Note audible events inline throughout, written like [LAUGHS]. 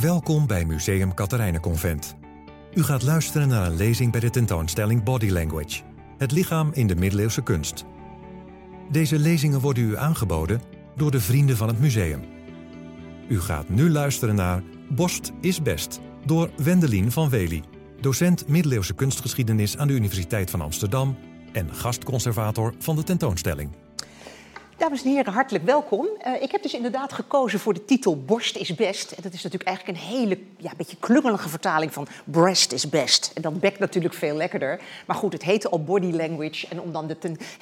Welkom bij Museum Katharijnenconvent. U gaat luisteren naar een lezing bij de tentoonstelling Body Language, het lichaam in de middeleeuwse kunst. Deze lezingen worden u aangeboden door de vrienden van het museum. U gaat nu luisteren naar Borst is best door Wendelien van Wely, docent middeleeuwse kunstgeschiedenis aan de Universiteit van Amsterdam en gastconservator van de tentoonstelling. Dames en heren, hartelijk welkom. Uh, ik heb dus inderdaad gekozen voor de titel Borst is best. En dat is natuurlijk eigenlijk een hele, ja, beetje klungelige vertaling van Breast is best. En dat bekt natuurlijk veel lekkerder. Maar goed, het heette al Body Language. En om dan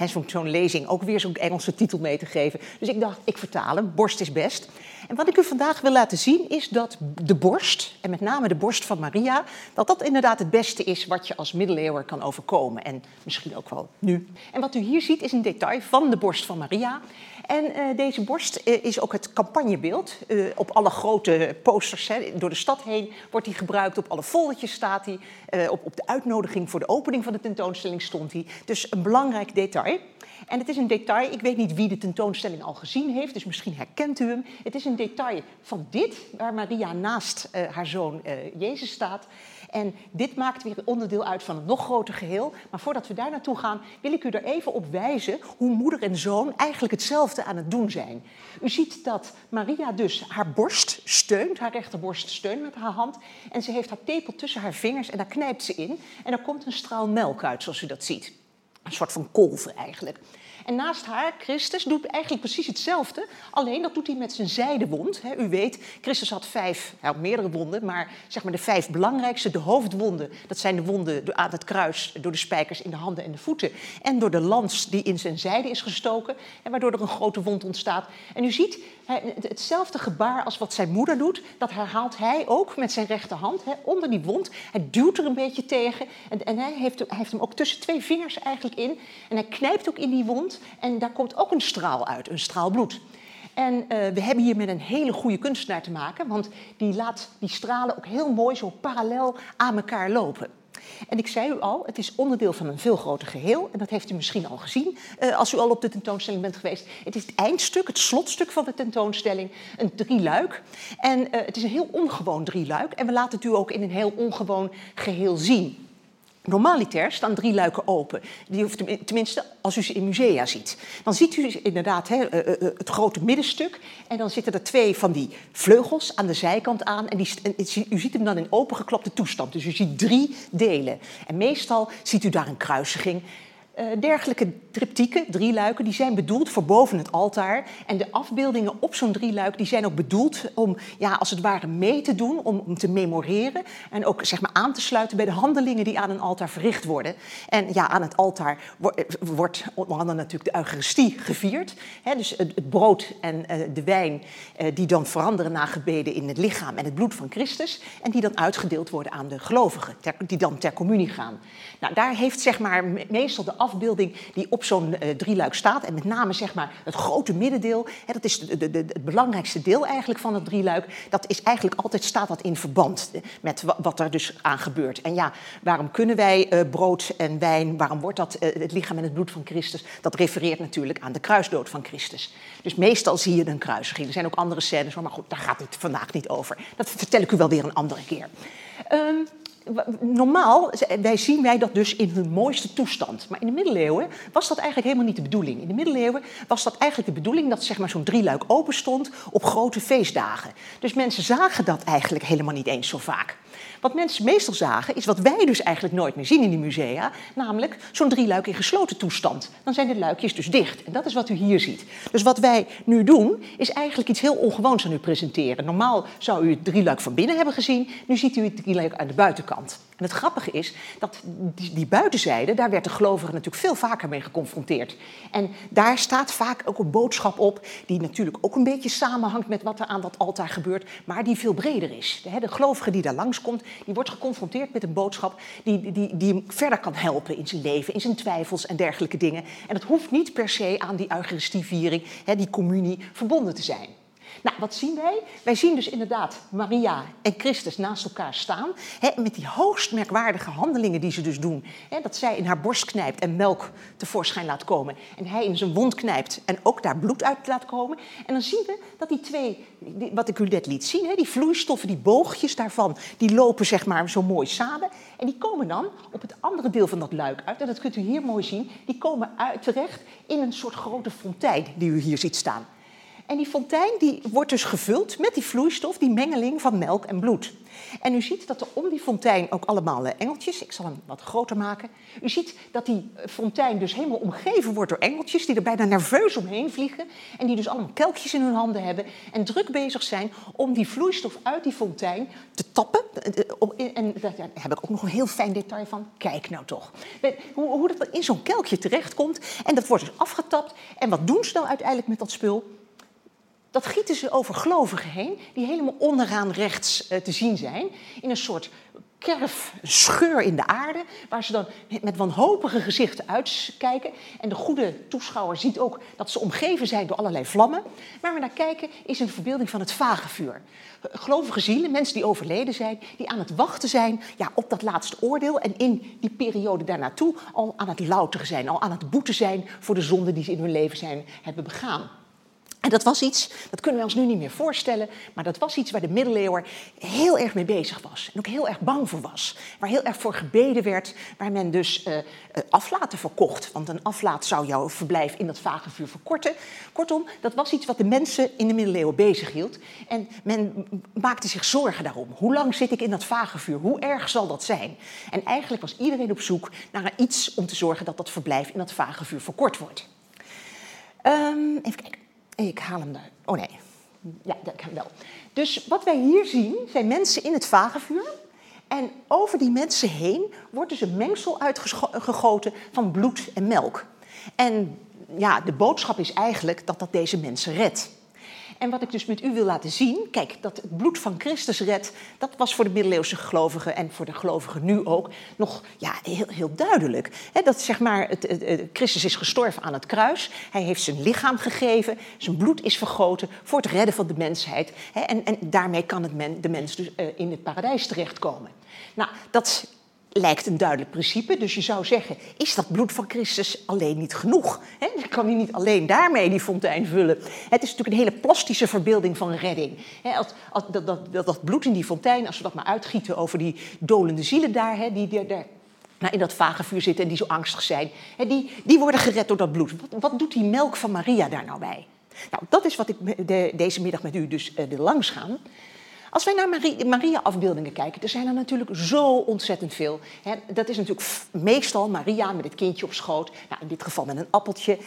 zo'n zo lezing ook weer zo'n Engelse titel mee te geven. Dus ik dacht, ik vertaal hem, Borst is best. En wat ik u vandaag wil laten zien is dat de borst, en met name de borst van Maria, dat dat inderdaad het beste is wat je als middeleeuwer kan overkomen. En misschien ook wel nu. En wat u hier ziet is een detail van de borst van Maria. En uh, deze borst uh, is ook het campagnebeeld. Uh, op alle grote posters hè, door de stad heen wordt die gebruikt. Op alle foldertjes staat hij. Op, op, de uitnodiging voor de opening van de tentoonstelling stond hij. Dus een belangrijk detail. En het is een detail, ik weet niet wie de tentoonstelling al gezien heeft, dus misschien herkent u hem. Het is een detail van dit, waar Maria naast haar zoon Jezus staat. En dit maakt weer onderdeel uit van een nog groter geheel. Maar voordat we daar naartoe gaan, wil ik u er even op wijzen hoe moeder en zoon eigenlijk hetzelfde aan het doen zijn. U ziet dat Maria dus haar borst steunt, haar rechterborst steunt met haar hand. En ze heeft haar tepel tussen haar vingers en daar knijpt ze in. En er komt een straal melk uit, zoals u dat ziet. Een soort van kolven eigenlijk. En naast haar, Christus, doet eigenlijk precies hetzelfde. Alleen dat doet hij met zijn zijdewond. U weet, Christus had vijf, meerdere wonden, maar zeg maar de vijf belangrijkste. De hoofdwonden, dat zijn de wonden aan het kruis door de spijkers in de handen en de voeten. En door de lans die in zijn zijde is gestoken. En waardoor er een grote wond ontstaat. En u ziet hetzelfde gebaar als wat zijn moeder doet. Dat herhaalt hij ook met zijn rechterhand onder die wond. Hij duwt er een beetje tegen. En, hij heeft hem ook tussen twee vingers eigenlijk in. En hij knijpt ook in die wond. En daar komt ook een straal uit, een straal bloed. En uh, we hebben hier met een hele goede kunstenaar te maken, want die laat die stralen ook heel mooi zo parallel aan elkaar lopen. En ik zei u al, het is onderdeel van een veel groter geheel. En dat heeft u misschien al gezien uh, als u al op de tentoonstelling bent geweest. Het is het eindstuk, het slotstuk van de tentoonstelling, een drieluik. En uh, het is een heel ongewoon drieluik. En we laten het u ook in een heel ongewoon geheel zien. Normaliter staan drie luiken open. Die tenminste, als u ze in musea ziet. Dan ziet u inderdaad hè, eh, eh, het grote middenstuk. En dan zitten er twee van die vleugels aan de zijkant aan. En, die, u ziet hem dan in opengeklapte toestand. Dus u ziet drie delen. En meestal ziet u daar een kruisiging. Uh, dergelijke triptieken, drieluiken, die zijn bedoeld voor boven het altaar. En de afbeeldingen op zo'n drieluik die zijn ook bedoeld om, ja, als het ware, mee te doen, om, om te memoreren. En ook zeg maar, aan te sluiten bij de handelingen die aan een altaar verricht worden. En ja, aan het altaar wordt, wordt onder andere natuurlijk de Eucharistie gevierd. Hè, dus het, brood en uh, de wijn uh, die dan veranderen na gebeden in het lichaam en het bloed van Christus. En die dan uitgedeeld worden aan de gelovigen, die dan ter communie gaan. Nou, daar heeft zeg maar meestal de afbeelding die op zo'n uh, drieluik staat. En met name zeg maar het grote middendeel. Hè, dat is de, de, de, het belangrijkste deel eigenlijk van het drieluik. Dat is eigenlijk altijd staat dat in verband met wat er dus aan gebeurt. En ja, waarom kunnen wij uh, brood en wijn? Waarom wordt dat uh, het lichaam en het bloed van Christus? Dat refereert natuurlijk aan de kruisdood van Christus. Dus meestal zie je een kruisiging. Er zijn ook andere scènes, maar goed, daar gaat het vandaag niet over. Dat vertel ik u wel weer een andere keer. Um, normaal wij zien wij dat dus in hun mooiste toestand. Maar in de middeleeuwen was dat eigenlijk helemaal niet de bedoeling. In de middeleeuwen was dat eigenlijk de bedoeling dat zeg maar, zo'n drieluik open stond op grote feestdagen. Dus mensen zagen dat eigenlijk helemaal niet eens zo vaak. Wat mensen meestal zagen, is wat wij dus eigenlijk nooit meer zien in die musea, namelijk zo'n drieluik in gesloten toestand. Dan zijn de luikjes dus dicht. En dat is wat u hier ziet. Dus wat wij nu doen, is eigenlijk iets heel ongewoons aan u presenteren. Normaal zou u het drieluik van binnen hebben gezien, nu ziet u het drieluik aan de buitenkant. En het grappige is dat die, buitenzijde, daar werd de gelovige natuurlijk veel vaker mee geconfronteerd. En daar staat vaak ook een boodschap op, die natuurlijk ook een beetje samenhangt met wat er aan dat altaar gebeurt, maar die veel breder is. De, de gelovige die daar langskomt, die wordt geconfronteerd met een boodschap die, die, die hem verder kan helpen in zijn leven, in zijn twijfels en dergelijke dingen. En dat hoeft niet per se aan die Eucharistieviering, die communie, verbonden te zijn. Nou, wat zien wij? Wij zien dus inderdaad Maria en Christus naast elkaar staan. Hè, met die hoogst merkwaardige handelingen die ze dus doen. Hè, dat zij in haar borst knijpt en melk tevoorschijn laat komen. En hij in zijn wond knijpt en ook daar bloed uit laat komen. En dan zien we dat die twee, wat ik u net liet zien, hè, die vloeistoffen, die boogjes daarvan, die lopen zeg maar zo mooi samen. En die komen dan op het andere deel van dat luik uit. En dat kunt u hier mooi zien. Die komen uit terecht in een soort grote fontein die u hier ziet staan. En die fontein die wordt dus gevuld met die vloeistof, die mengeling van melk en bloed. En u ziet dat er om die fontein ook allemaal eh, engeltjes, ik zal hem wat groter maken. U ziet dat die eh, fontein dus helemaal omgeven wordt door engeltjes die er bijna nerveus omheen vliegen. En die dus allemaal kelkjes in hun handen hebben en druk bezig zijn om die vloeistof uit die fontein te tappen. Eh, en daar heb ik ook nog een heel fijn detail van. Kijk nou toch. Hoe, dat in zo'n kelkje terechtkomt. En dat wordt dus afgetapt. En wat doen ze dan uiteindelijk met dat spul? Dat gieten ze over gelovigen heen, die helemaal onderaan rechts uh, te zien zijn. In een soort kerf, scheur in de aarde, waar ze dan met wanhopige gezichten uitkijken. En de goede toeschouwer ziet ook dat ze omgeven zijn door allerlei vlammen. Waar we naar kijken is een verbeelding van het vagevuur. Gelovige zielen, mensen die overleden zijn, die aan het wachten zijn ja, op dat laatste oordeel. En in die periode daarnaartoe al aan het louteren zijn, al aan het boeten zijn voor de zonden die ze in hun leven zijn, hebben begaan. En dat was iets, dat kunnen we ons nu niet meer voorstellen, maar dat was iets waar de middeleeuwen heel erg mee bezig was. En ook heel erg bang voor was. Waar heel erg voor gebeden werd, waar men dus uh, aflaten verkocht. Want een aflaat zou jouw verblijf in dat vagevuur verkorten. Kortom, dat was iets wat de mensen in de middeleeuwen bezighield. En men maakte zich zorgen daarom. Hoe lang zit ik in dat vagevuur? Hoe erg zal dat zijn? En eigenlijk was iedereen op zoek naar iets om te zorgen dat dat verblijf in dat vagevuur verkort wordt. Um, even kijken. Ik haal hem daar. Oh nee. Ja, dat kan wel. Dus wat wij hier zien zijn mensen in het vagevuur. En over die mensen heen wordt dus een mengsel uitgegoten van bloed en melk. En ja, de boodschap is eigenlijk dat dat deze mensen redt. En wat ik dus met u wil laten zien, kijk, dat het bloed van Christus redt, dat was voor de middeleeuwse gelovigen en voor de gelovigen nu ook nog ja, heel, heel duidelijk. dat zeg maar, het, Christus is gestorven aan het kruis, hij heeft zijn lichaam gegeven, zijn bloed is vergoten voor het redden van de mensheid. en, en daarmee kan het men, de mens dus uh, in het paradijs terechtkomen. Nou, dat lijkt een duidelijk principe. Dus je zou zeggen, is dat bloed van Christus alleen niet genoeg? He, kan hij niet alleen daarmee die fontein vullen? Het is natuurlijk een hele plastische verbeelding van redding. als, als, dat, dat, dat, bloed in die fontein, als we dat maar uitgieten over die dolende zielen daar, die, die daar nou, in dat vage vuur zitten en die zo angstig zijn, die, die worden gered door dat bloed. Wat, wat, doet die melk van Maria daar nou bij? Nou, dat is wat ik de, deze middag met u dus uh, langs gaan. Als wij naar Maria-afbeeldingen kijken, er zijn er natuurlijk zo ontzettend veel. dat is natuurlijk meestal Maria met het kindje op schoot. Nou, in dit geval met een appeltje.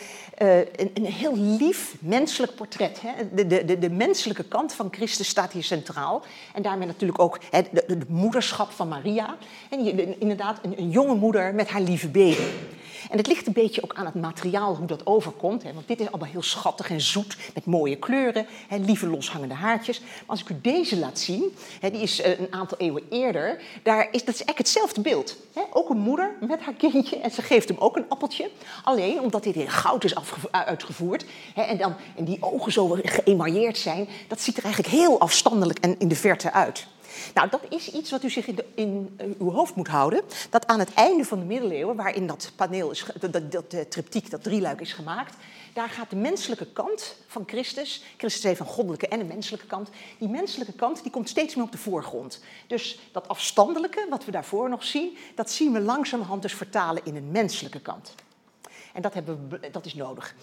Uh, een, een, heel lief menselijk portret. De, de, de, de, menselijke kant van Christus staat hier centraal. En daarmee natuurlijk ook de, moederschap van Maria. En inderdaad, een, een jonge moeder met haar lieve baby. En het ligt een beetje ook aan het materiaal hoe dat overkomt. Hè, want dit is allemaal heel schattig en zoet met mooie kleuren, hè, lieve loshangende haartjes. Maar als ik u deze laat zien, hè, die is uh, een aantal eeuwen eerder, daar is, dat is eigenlijk hetzelfde beeld. Hè. Ook een moeder met haar kindje en ze geeft hem ook een appeltje. Alleen omdat dit in goud is uitgevoerd hè, en, dan, en die ogen zo geëmailleerd zijn, dat ziet er eigenlijk heel afstandelijk en in de verte uit. Nou, dat is iets wat u zich in, in uh, uw hoofd moet houden. Dat aan het einde van de middeleeuwen, waarin dat paneel is, dat, dat, dat uh, triptiek, dat drieluik is gemaakt, daar gaat de menselijke kant van Christus, Christus heeft een goddelijke en een menselijke kant, die menselijke kant die komt steeds meer op de voorgrond. Dus dat afstandelijke, wat we daarvoor nog zien, dat zien we langzamerhand dus vertalen in een menselijke kant. En dat, hebben dat is nodig.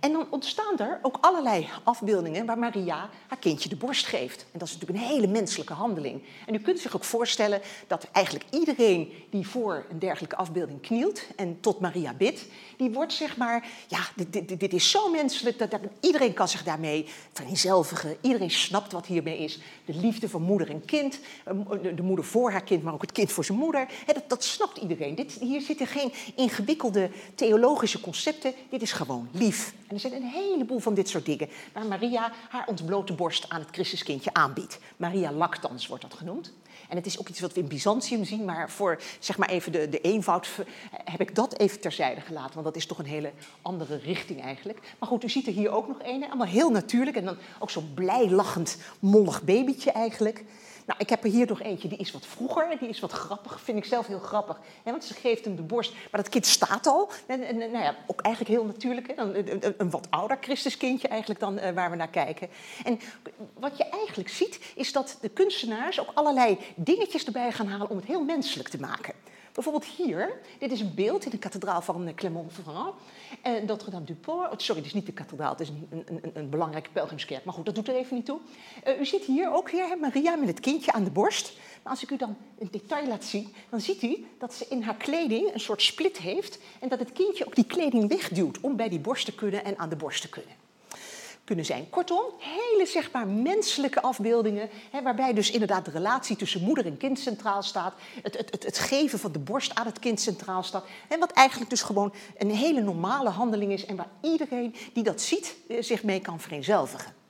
En dan ontstaan er ook allerlei afbeeldingen waar Maria haar kindje de borst geeft. En dat is natuurlijk een hele menselijke handeling. En u kunt zich ook voorstellen dat eigenlijk iedereen die voor een dergelijke afbeelding knielt en tot Maria bidt, die wordt zeg maar, ja, dit, dit, dit is zo menselijk dat, iedereen kan zich daarmee vereenzelvigen. Iedereen snapt wat hiermee is. De liefde van moeder en kind, de moeder voor haar kind, maar ook het kind voor zijn moeder. Dat, dat snapt iedereen. Dit, hier zitten geen ingewikkelde theologische concepten. Dit is gewoon lief. En er zijn een heleboel van dit soort dingen waar Maria haar ontblote borst aan het Christuskindje aanbiedt. Maria lactans wordt dat genoemd. En het is ook iets wat we in Byzantium zien, maar voor zeg maar even de, de eenvoud heb ik dat even terzijde gelaten, want dat is toch een hele andere richting eigenlijk. Maar goed, u ziet er hier ook nog een, allemaal heel natuurlijk en dan ook zo'n blij lachend mollig babytje eigenlijk. Nou, ik heb er hier nog eentje, die is wat vroeger, die is wat grappig, vind ik zelf heel grappig. Want ze geeft hem de borst, maar dat kind staat al. En, en nou ja, ook eigenlijk heel natuurlijk, hè, dan, een, een, wat ouder Christuskindje eigenlijk dan uh, waar we naar kijken. En wat je eigenlijk ziet, is dat de kunstenaars ook allerlei dingetjes erbij gaan halen om het heel menselijk te maken. Bijvoorbeeld hier, dit is een beeld in de kathedraal van eh, Clermont-Ferrand. En eh, Notre-Dame-du-Port, oh, sorry, het is niet de kathedraal, het is een, een, een, belangrijke pelgrimskerk. Maar goed, dat doet er even niet toe. Uh, u ziet hier ook weer Maria met het kindje aan de borst. Maar als ik u dan een detail laat zien, dan ziet u dat ze in haar kleding een soort split heeft. En dat het kindje ook die kleding wegduwt om bij die borst te kunnen en aan de borst te kunnen kunnen zijn. Kortom, hele maar menselijke afbeeldingen, hè, waarbij dus inderdaad de relatie tussen moeder en kind centraal staat, het, het, het, het, geven van de borst aan het kind centraal staat, en wat eigenlijk dus gewoon een hele normale handeling is en waar iedereen die dat ziet eh, zich mee kan vereenzelvigen.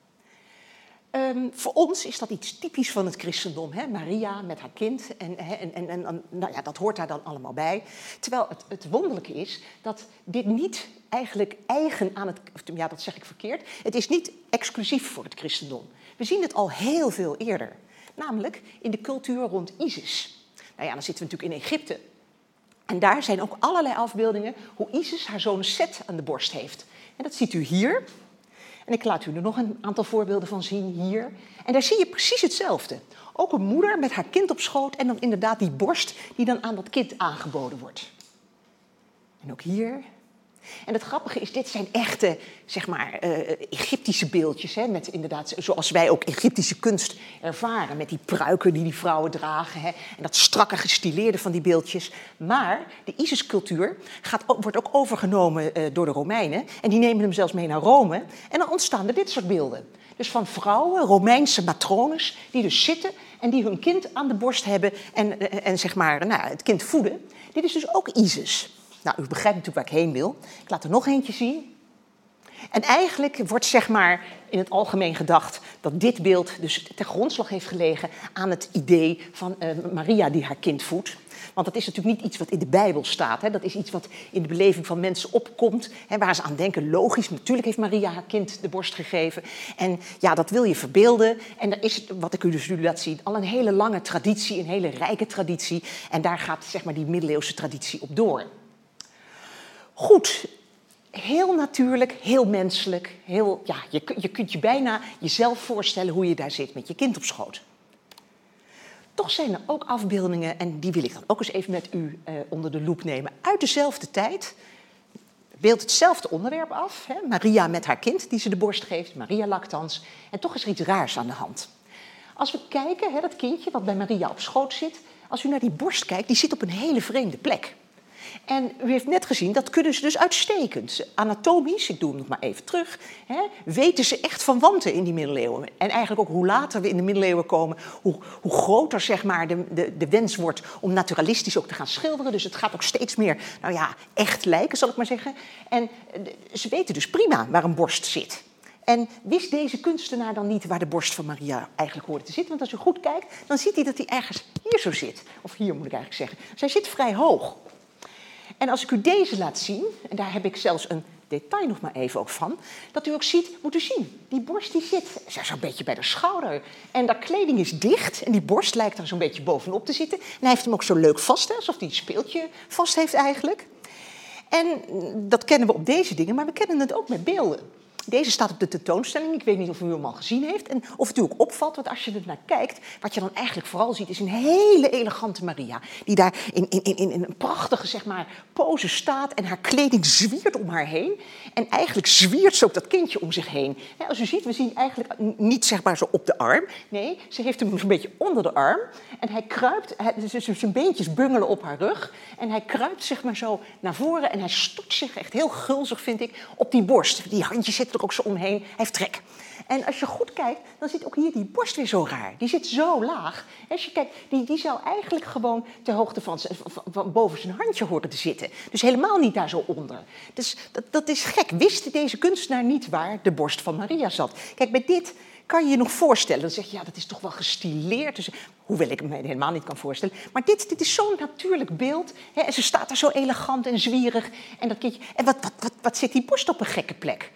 Um, voor ons is dat iets typisch van het christendom. Hè? Maria met haar kind. En, en, en, en nou ja, dat hoort daar dan allemaal bij. Terwijl het, het wonderlijke is dat dit niet eigenlijk eigen aan het. Ja, dat zeg ik verkeerd. Het is niet exclusief voor het christendom. We zien het al heel veel eerder. Namelijk in de cultuur rond Isis. Nou ja, dan zitten we natuurlijk in Egypte. En daar zijn ook allerlei afbeeldingen hoe Isis haar zoon Set aan de borst heeft. En dat ziet u hier. En ik laat u er nog een aantal voorbeelden van zien hier. En daar zie je precies hetzelfde. Ook een moeder met haar kind op schoot en dan inderdaad die borst die dan aan dat kind aangeboden wordt. En ook hier en het grappige is, dit zijn echte, zeg maar, uh, Egyptische beeldjes. Hè, met inderdaad, zoals wij ook Egyptische kunst ervaren. Met die pruiken die die vrouwen dragen. Hè, en dat strakke gestileerde van die beeldjes. Maar de Isis-cultuur wordt ook overgenomen uh, door de Romeinen. En die nemen hem zelfs mee naar Rome. En dan ontstaan er dit soort beelden. Dus van vrouwen, Romeinse matrones, die dus zitten en die hun kind aan de borst hebben en, en zeg maar, nou, het kind voeden. Dit is dus ook Isis. Nou, u begrijpt natuurlijk waar ik heen wil. Ik laat er nog eentje zien. En eigenlijk wordt zeg maar in het algemeen gedacht dat dit beeld dus ten grondslag heeft gelegen aan het idee van uh, Maria die haar kind voedt. Want dat is natuurlijk niet iets wat in de Bijbel staat. Hè. Dat is iets wat in de beleving van mensen opkomt. Hè, waar ze aan denken, logisch, natuurlijk heeft Maria haar kind de borst gegeven. En ja, dat wil je verbeelden. En er is, wat ik u dus nu laat zien, al een hele lange traditie, een hele rijke traditie. En daar gaat zeg maar die middeleeuwse traditie op door. Goed, heel natuurlijk, heel menselijk. Heel, ja, je, je kunt je bijna jezelf voorstellen hoe je daar zit met je kind op schoot. Toch zijn er ook afbeeldingen, en die wil ik dan ook eens even met u eh, onder de loep nemen, uit dezelfde tijd. Beeldt hetzelfde onderwerp af. Hè? Maria met haar kind die ze de borst geeft, Maria lactans. En toch is er iets raars aan de hand. Als we kijken, hè, dat kindje wat bij Maria op schoot zit, als u naar die borst kijkt, die zit op een hele vreemde plek. En u heeft net gezien, dat kunnen ze dus uitstekend. Anatomisch, ik doe hem nog maar even terug, hè, weten ze echt van wanten in die middeleeuwen. En eigenlijk ook hoe later we in de middeleeuwen komen, hoe, hoe groter zeg maar, de, de, de wens wordt om naturalistisch ook te gaan schilderen. Dus het gaat ook steeds meer, nou ja, echt lijken, zal ik maar zeggen. En ze weten dus prima waar een borst zit. En wist deze kunstenaar dan niet waar de borst van Maria eigenlijk hoorde te zitten? Want als u goed kijkt, dan ziet hij dat hij ergens hier zo zit. Of hier moet ik eigenlijk zeggen. Zij zit vrij hoog. En als ik u deze laat zien, en daar heb ik zelfs een detail nog maar even ook van, dat u ook ziet, moet u zien, die borst die zit zo'n beetje bij de schouder. En dat kleding is dicht en die borst lijkt er zo'n beetje bovenop te zitten. En hij heeft hem ook zo leuk vast, hè, alsof hij een speeltje vast heeft eigenlijk. En dat kennen we op deze dingen, maar we kennen het ook met beelden. Deze staat op de tentoonstelling. Ik weet niet of u hem al gezien heeft. En of het u ook opvalt, want als je er naar kijkt, wat je dan eigenlijk vooral ziet, is een hele elegante Maria. Die daar in, in, in, in een prachtige zeg maar, pose staat en haar kleding zwiert om haar heen. En eigenlijk zwiert ze ook dat kindje om zich heen. als u ziet, we zien eigenlijk niet zeg maar zo op de arm. Nee, ze heeft hem een beetje onder de arm. En hij kruipt, zijn beentjes bungelen op haar rug. En hij kruipt zeg maar zo naar voren en hij stort zich echt heel gulzig, vind ik, op die borst. Die handjes zitten ook zo omheen. Hij heeft trek. En als je goed kijkt, dan zit ook hier die borst weer zo raar. Die zit zo laag. Als je kijkt, die, die zou eigenlijk gewoon ter hoogte van, van, boven zijn handje horen te zitten. Dus helemaal niet daar zo onder. Dus dat, dat is gek. Wist deze kunstenaar niet waar de borst van Maria zat? Kijk, bij dit kan je je nog voorstellen? Dan zeg je, ja, dat is toch wel gestileerd. Dus, hoewel ik me helemaal niet kan voorstellen. Maar dit, dit is zo'n natuurlijk beeld. Hè, en ze staat daar zo elegant en zwierig. En, dat kindje, en wat, wat, wat, wat zit die borst op een gekke plek?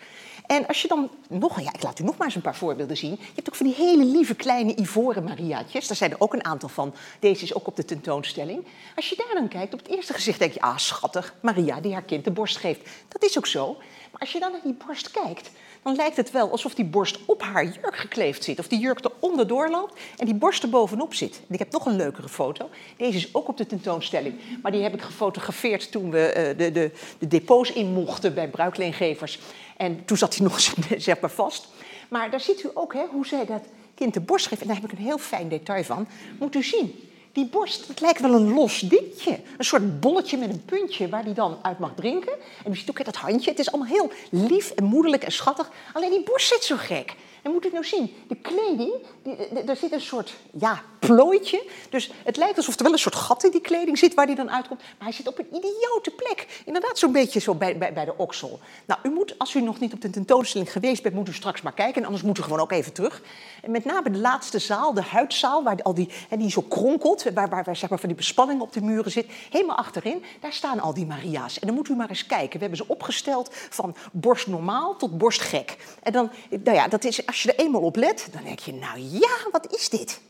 En als je dan nog, ja, ik laat u nog maar eens een paar voorbeelden zien. Je hebt ook van die hele lieve kleine ivoren Mariaatjes. Daar zijn er ook een aantal van. Deze is ook op de tentoonstelling. Als je daar dan kijkt, op het eerste gezicht denk je, ah schattig, Maria die haar kind de borst geeft. Dat is ook zo. Maar als je dan naar die borst kijkt, dan lijkt het wel alsof die borst op haar jurk gekleefd zit. Of die jurk er onderdoor loopt en die borst er bovenop zit. Ik heb nog een leukere foto. Deze is ook op de tentoonstelling. Maar die heb ik gefotografeerd toen we uh, de, de, de depots in mochten bij bruikleengevers. En toen zat hij nog [LAUGHS] zeg maar vast. Maar daar ziet u ook hè, hoe zij dat kind de borst geeft. En daar heb ik een heel fijn detail van. Moet u zien. Die borst, het lijkt wel een los dingetje. Een soort bolletje met een puntje waar hij dan uit mag drinken. En u ziet ook dat handje. Het is allemaal heel lief en moederlijk en schattig. Alleen die borst zit zo gek. En moet u nou zien, de kleding, die, daar zit een soort ja, plooitje. Dus het lijkt alsof er wel een soort gat in die kleding zit waar die dan uitkomt. Maar hij zit op een idiote plek. Inderdaad, zo'n beetje zo bij, bij, bij de oksel. Nou, u moet, als u nog niet op de tentoonstelling geweest bent, moet u straks maar kijken. En anders moet u gewoon ook even terug. En met name de laatste zaal, de huidzaal, waar al die, hè, die zo kronkelt, waar, waar, waar zeg maar, van die bespanning op de muren zit. Helemaal achterin, daar staan al die Maria's. En dan moet u maar eens kijken. We hebben ze opgesteld van borst normaal tot borst gek. En dan, nou ja, dat is, als je er eenmaal op let, dan denk je, nou ja, wat is dit?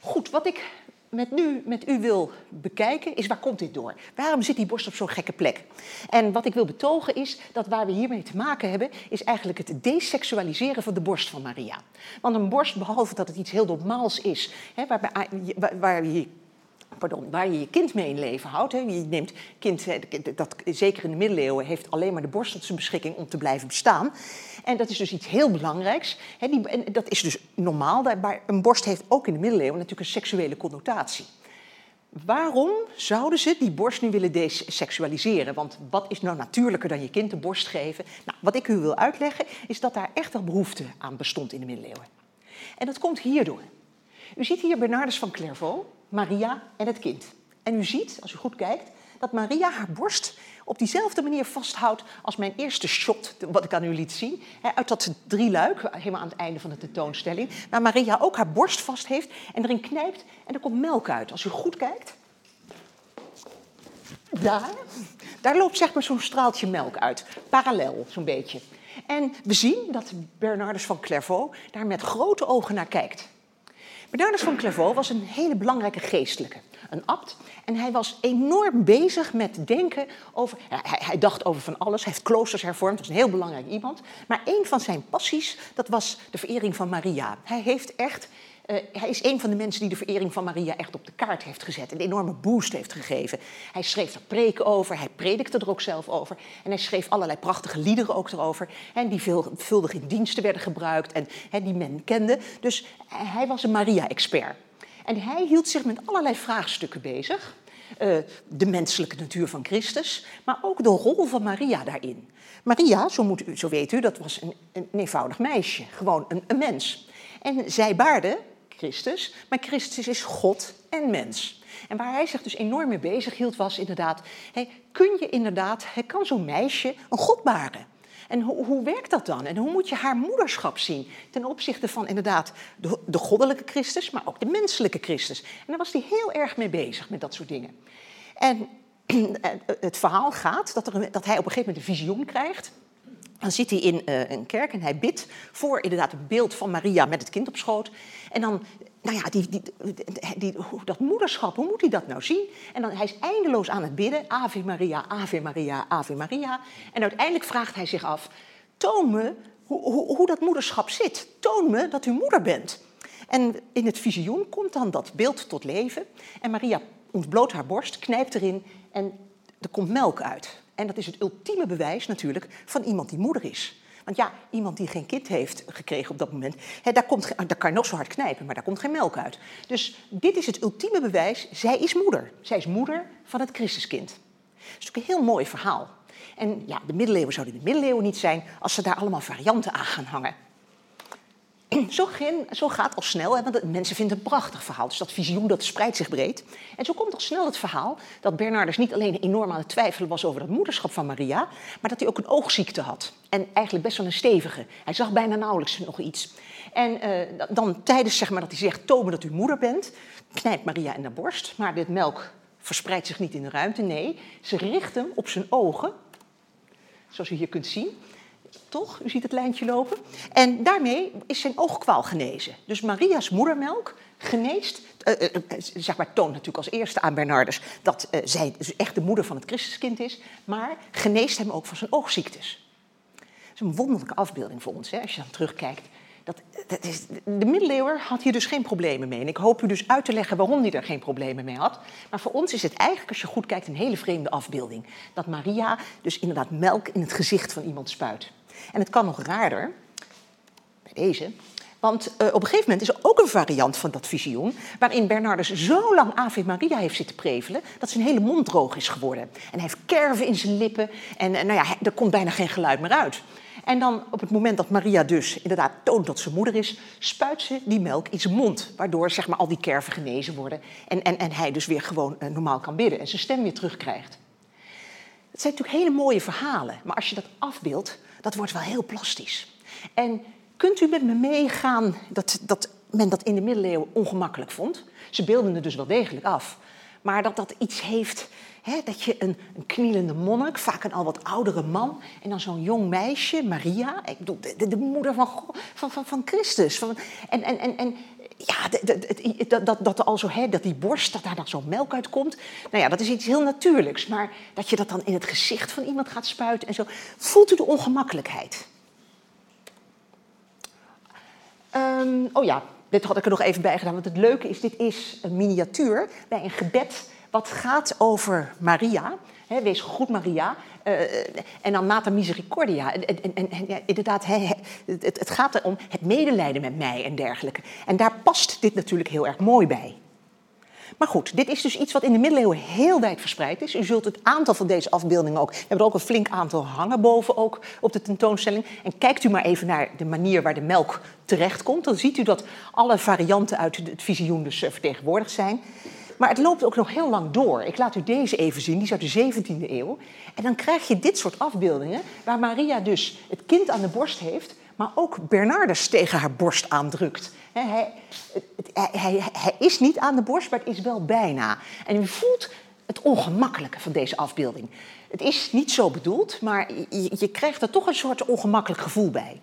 Goed, wat ik met, nu, met u wil bekijken is waar komt dit door? Waarom zit die borst op zo'n gekke plek? En wat ik wil betogen is dat waar we hiermee te maken hebben, is eigenlijk het deseksualiseren van de borst van Maria. Want een borst, behalve dat het iets heel normaals is, hè, waar, waar, waar je pardon, waar je je kind mee in leven houdt. Hè. Je neemt kind, dat, zeker in de middeleeuwen, heeft alleen maar de borst tot zijn beschikking om te blijven bestaan. En dat is dus iets heel belangrijks. Die, en dat is dus normaal, maar een borst heeft ook in de middeleeuwen natuurlijk een seksuele connotatie. Waarom zouden ze die borst nu willen deseksualiseren? Want wat is nou natuurlijker dan je kind de borst geven? Nou, wat ik u wil uitleggen is dat daar echt wel behoefte aan bestond in de middeleeuwen. En dat komt hierdoor. U ziet hier Bernardus van Clairvaux, Maria en het kind. En u ziet, als u goed kijkt, dat Maria haar borst op diezelfde manier vasthoudt als mijn eerste shot, wat ik aan u liet zien. uit dat drieluik, helemaal aan het einde van de tentoonstelling. Waar Maria ook haar borst vast heeft en erin knijpt en er komt melk uit. Als u goed kijkt, daar, daar loopt zeg maar zo'n straaltje melk uit. Parallel, zo'n beetje. En we zien dat Bernardus van Clairvaux daar met grote ogen naar kijkt. Bernardus van Clairvaux was een hele belangrijke geestelijke, een abt. En hij was enorm bezig met denken over. Hij, hij, dacht over van alles. Hij heeft kloosters hervormd, was een heel belangrijk iemand. Maar een van zijn passies, dat was de verering van Maria. Hij heeft echt uh, hij is een van de mensen die de verering van Maria echt op de kaart heeft gezet. Een enorme boost heeft gegeven. Hij schreef er preken over, hij predikte er ook zelf over. En hij schreef allerlei prachtige liederen ook erover. En die veelvuldig in diensten werden gebruikt en die men kende. Dus hij was een Maria-expert. En hij hield zich met allerlei vraagstukken bezig. Uh, de menselijke natuur van Christus, maar ook de rol van Maria daarin. Maria, zo, moet u, zo weet u, dat was een, een eenvoudig meisje, gewoon een mens. En zij baarde Christus, maar Christus is God en mens. En waar hij zich dus enorm mee bezig hield was inderdaad, kun je inderdaad, kan zo'n meisje een God baren? En hoe, hoe, werkt dat dan? En hoe moet je haar moederschap zien ten opzichte van inderdaad de, de, goddelijke Christus, maar ook de menselijke Christus? En daar was hij heel erg mee bezig met dat soort dingen. En [CLEARS THROAT] het verhaal gaat dat, er, dat hij op een gegeven moment een visioen krijgt dan zit hij in uh, een kerk en hij bidt voor inderdaad het beeld van Maria met het kind op schoot. En dan, nou ja, die, die, die, dat moederschap, hoe moet hij dat nou zien? En dan, hij is eindeloos aan het bidden, Ave Maria, Ave Maria, Ave Maria. En uiteindelijk vraagt hij zich af, toon me hoe, hoe, hoe dat moederschap zit. Toon me dat u moeder bent. En in het visioen komt dan dat beeld tot leven. En Maria ontbloot haar borst, knijpt erin en er komt melk uit. En dat is het ultieme bewijs natuurlijk van iemand die moeder is. Want ja, iemand die geen kind heeft gekregen op dat moment, hè, daar, komt, daar kan je nog zo hard knijpen, maar daar komt geen melk uit. Dus dit is het ultieme bewijs, zij is moeder. Zij is moeder van het Christuskind. Dat is natuurlijk een heel mooi verhaal. En ja, de middeleeuwen zouden de middeleeuwen niet zijn als ze daar allemaal varianten aan gaan hangen. [CLEARS THROAT] Zo, gaat al snel, hè, want mensen vinden het een prachtig verhaal. Dus dat visioen dat spreidt zich breed. En zo komt al snel het verhaal dat Bernardus niet alleen enorm aan het twijfelen was over het moederschap van Maria, maar dat hij ook een oogziekte had. En eigenlijk best wel een stevige. Hij zag bijna nauwelijks nog iets. En uh, dan tijdens zeg maar, dat hij zegt, tonen dat u moeder bent, knijpt Maria in de borst. Maar dit melk verspreidt zich niet in de ruimte. Nee, ze richt hem op zijn ogen, zoals u hier kunt zien. Toch? U ziet het lijntje lopen. En daarmee is zijn oogkwaal genezen. Dus Maria's moedermelk geneest, uh, uh, zeg maar, toont natuurlijk als eerste aan Bernardus dat uh, zij dus echt de moeder van het Christuskind is, maar geneest hem ook van zijn oogziektes. Dat is een wonderlijke afbeelding voor ons, hè, als je dan terugkijkt. Dat, dat is, de middeleeuwer had hier dus geen problemen mee. En ik hoop u dus uit te leggen waarom hij er geen problemen mee had. Maar voor ons is het eigenlijk, als je goed kijkt, een hele vreemde afbeelding. Dat Maria dus inderdaad melk in het gezicht van iemand spuit. En het kan nog raarder, bij deze, want uh, op een gegeven moment is er ook een variant van dat visioen, waarin Bernardus zo lang Ave Maria heeft zitten prevelen, dat zijn hele mond droog is geworden. En hij heeft kerven in zijn lippen en uh, nou ja, er komt bijna geen geluid meer uit. En dan op het moment dat Maria dus inderdaad toont dat ze moeder is, spuit ze die melk in zijn mond. Waardoor zeg maar, al die kerven genezen worden en, en, en hij dus weer gewoon uh, normaal kan bidden en zijn stem weer terugkrijgt. Het zijn natuurlijk hele mooie verhalen, maar als je dat afbeeldt, dat wordt wel heel plastisch. En kunt u met me meegaan dat, dat men dat in de middeleeuwen ongemakkelijk vond? Ze beelden het dus wel degelijk af. Maar dat dat iets heeft, hè, dat je een, een, knielende monnik, vaak een al wat oudere man, en dan zo'n jong meisje, Maria, ik bedoel, de, de moeder van, van, van, van Christus. Van, en, en, en, en ja, dat, dat, dat, al zo, hè, dat die borst, dat daar dan zo'n melk uitkomt. Nou ja, dat is iets heel natuurlijks. Maar dat je dat dan in het gezicht van iemand gaat spuiten en zo. Voelt u de ongemakkelijkheid? Um, oh ja, dit had ik er nog even bij gedaan. Want het leuke is, dit is een miniatuur bij een gebed wat gaat over Maria. Wees goed Maria. Uh, en dan Mater Misericordia. En, en, en, en ja, inderdaad, he, het, het, gaat erom het medelijden met mij en dergelijke. En daar past dit natuurlijk heel erg mooi bij. Maar goed, dit is dus iets wat in de middeleeuwen heel wijd verspreid is. U zult het aantal van deze afbeeldingen ook... We hebben er ook een flink aantal hangen boven ook op de tentoonstelling. En kijkt u maar even naar de manier waar de melk terechtkomt. Dan ziet u dat alle varianten uit het visioen dus eh, vertegenwoordigd zijn. Maar het loopt ook nog heel lang door. Ik laat u deze even zien, die is uit de 17e eeuw. En dan krijg je dit soort afbeeldingen, waar Maria dus het kind aan de borst heeft, maar ook Bernardus tegen haar borst aandrukt. Hij, hij, hij, is niet aan de borst, maar het is wel bijna. En u voelt het ongemakkelijke van deze afbeelding. Het is niet zo bedoeld, maar je, je krijgt er toch een soort ongemakkelijk gevoel bij.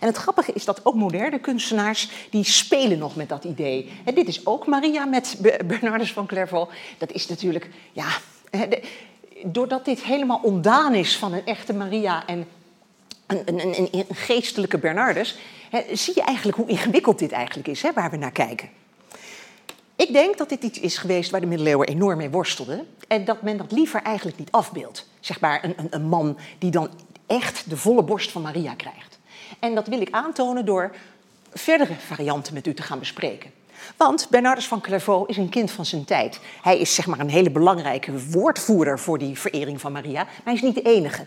En het grappige is dat ook moderne kunstenaars, die spelen nog met dat idee. En dit is ook Maria met Bernardus van Clairvaux. Dat is natuurlijk, ja, doordat dit helemaal ondaan is van een echte Maria en een, een, een, een geestelijke Bernardus, zie je eigenlijk hoe ingewikkeld dit eigenlijk is, hè, waar we naar kijken. Ik denk dat dit iets is geweest waar de middeleeuwen enorm mee worstelden. En dat men dat liever eigenlijk niet afbeeldt. Zeg maar een, een, een man die dan echt de volle borst van Maria krijgt. En dat wil ik aantonen door verdere varianten met u te gaan bespreken. Want Bernardus van Clairvaux is een kind van zijn tijd. Hij is zeg maar een hele belangrijke woordvoerder voor die verering van Maria. Maar hij is niet de enige.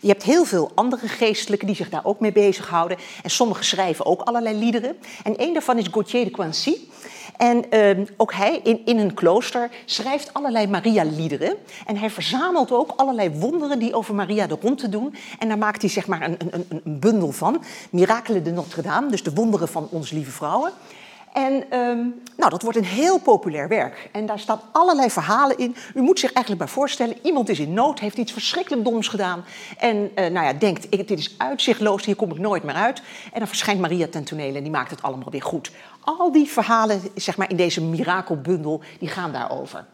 Je hebt heel veel andere geestelijken die zich daar ook mee bezighouden. En sommigen schrijven ook allerlei liederen. En een daarvan is Gauthier de Quincy. En uh, ook hij in, in een klooster schrijft allerlei Maria-liederen. En hij verzamelt ook allerlei wonderen die over Maria de rond te doen. En daar maakt hij zeg maar een, een, een bundel van. Miracles de Notre-Dame, dus de wonderen van onze lieve vrouwen. En um, nou, dat wordt een heel populair werk. En daar staan allerlei verhalen in. U moet zich eigenlijk bij voorstellen, iemand is in nood, heeft iets verschrikkelijk doms gedaan. En uh, nou ja, denkt, ik, dit is uitzichtloos, hier kom ik nooit meer uit. En dan verschijnt Maria ten tonele en die maakt het allemaal weer goed. Al die verhalen zeg maar, in deze mirakelbundel, die gaan daarover.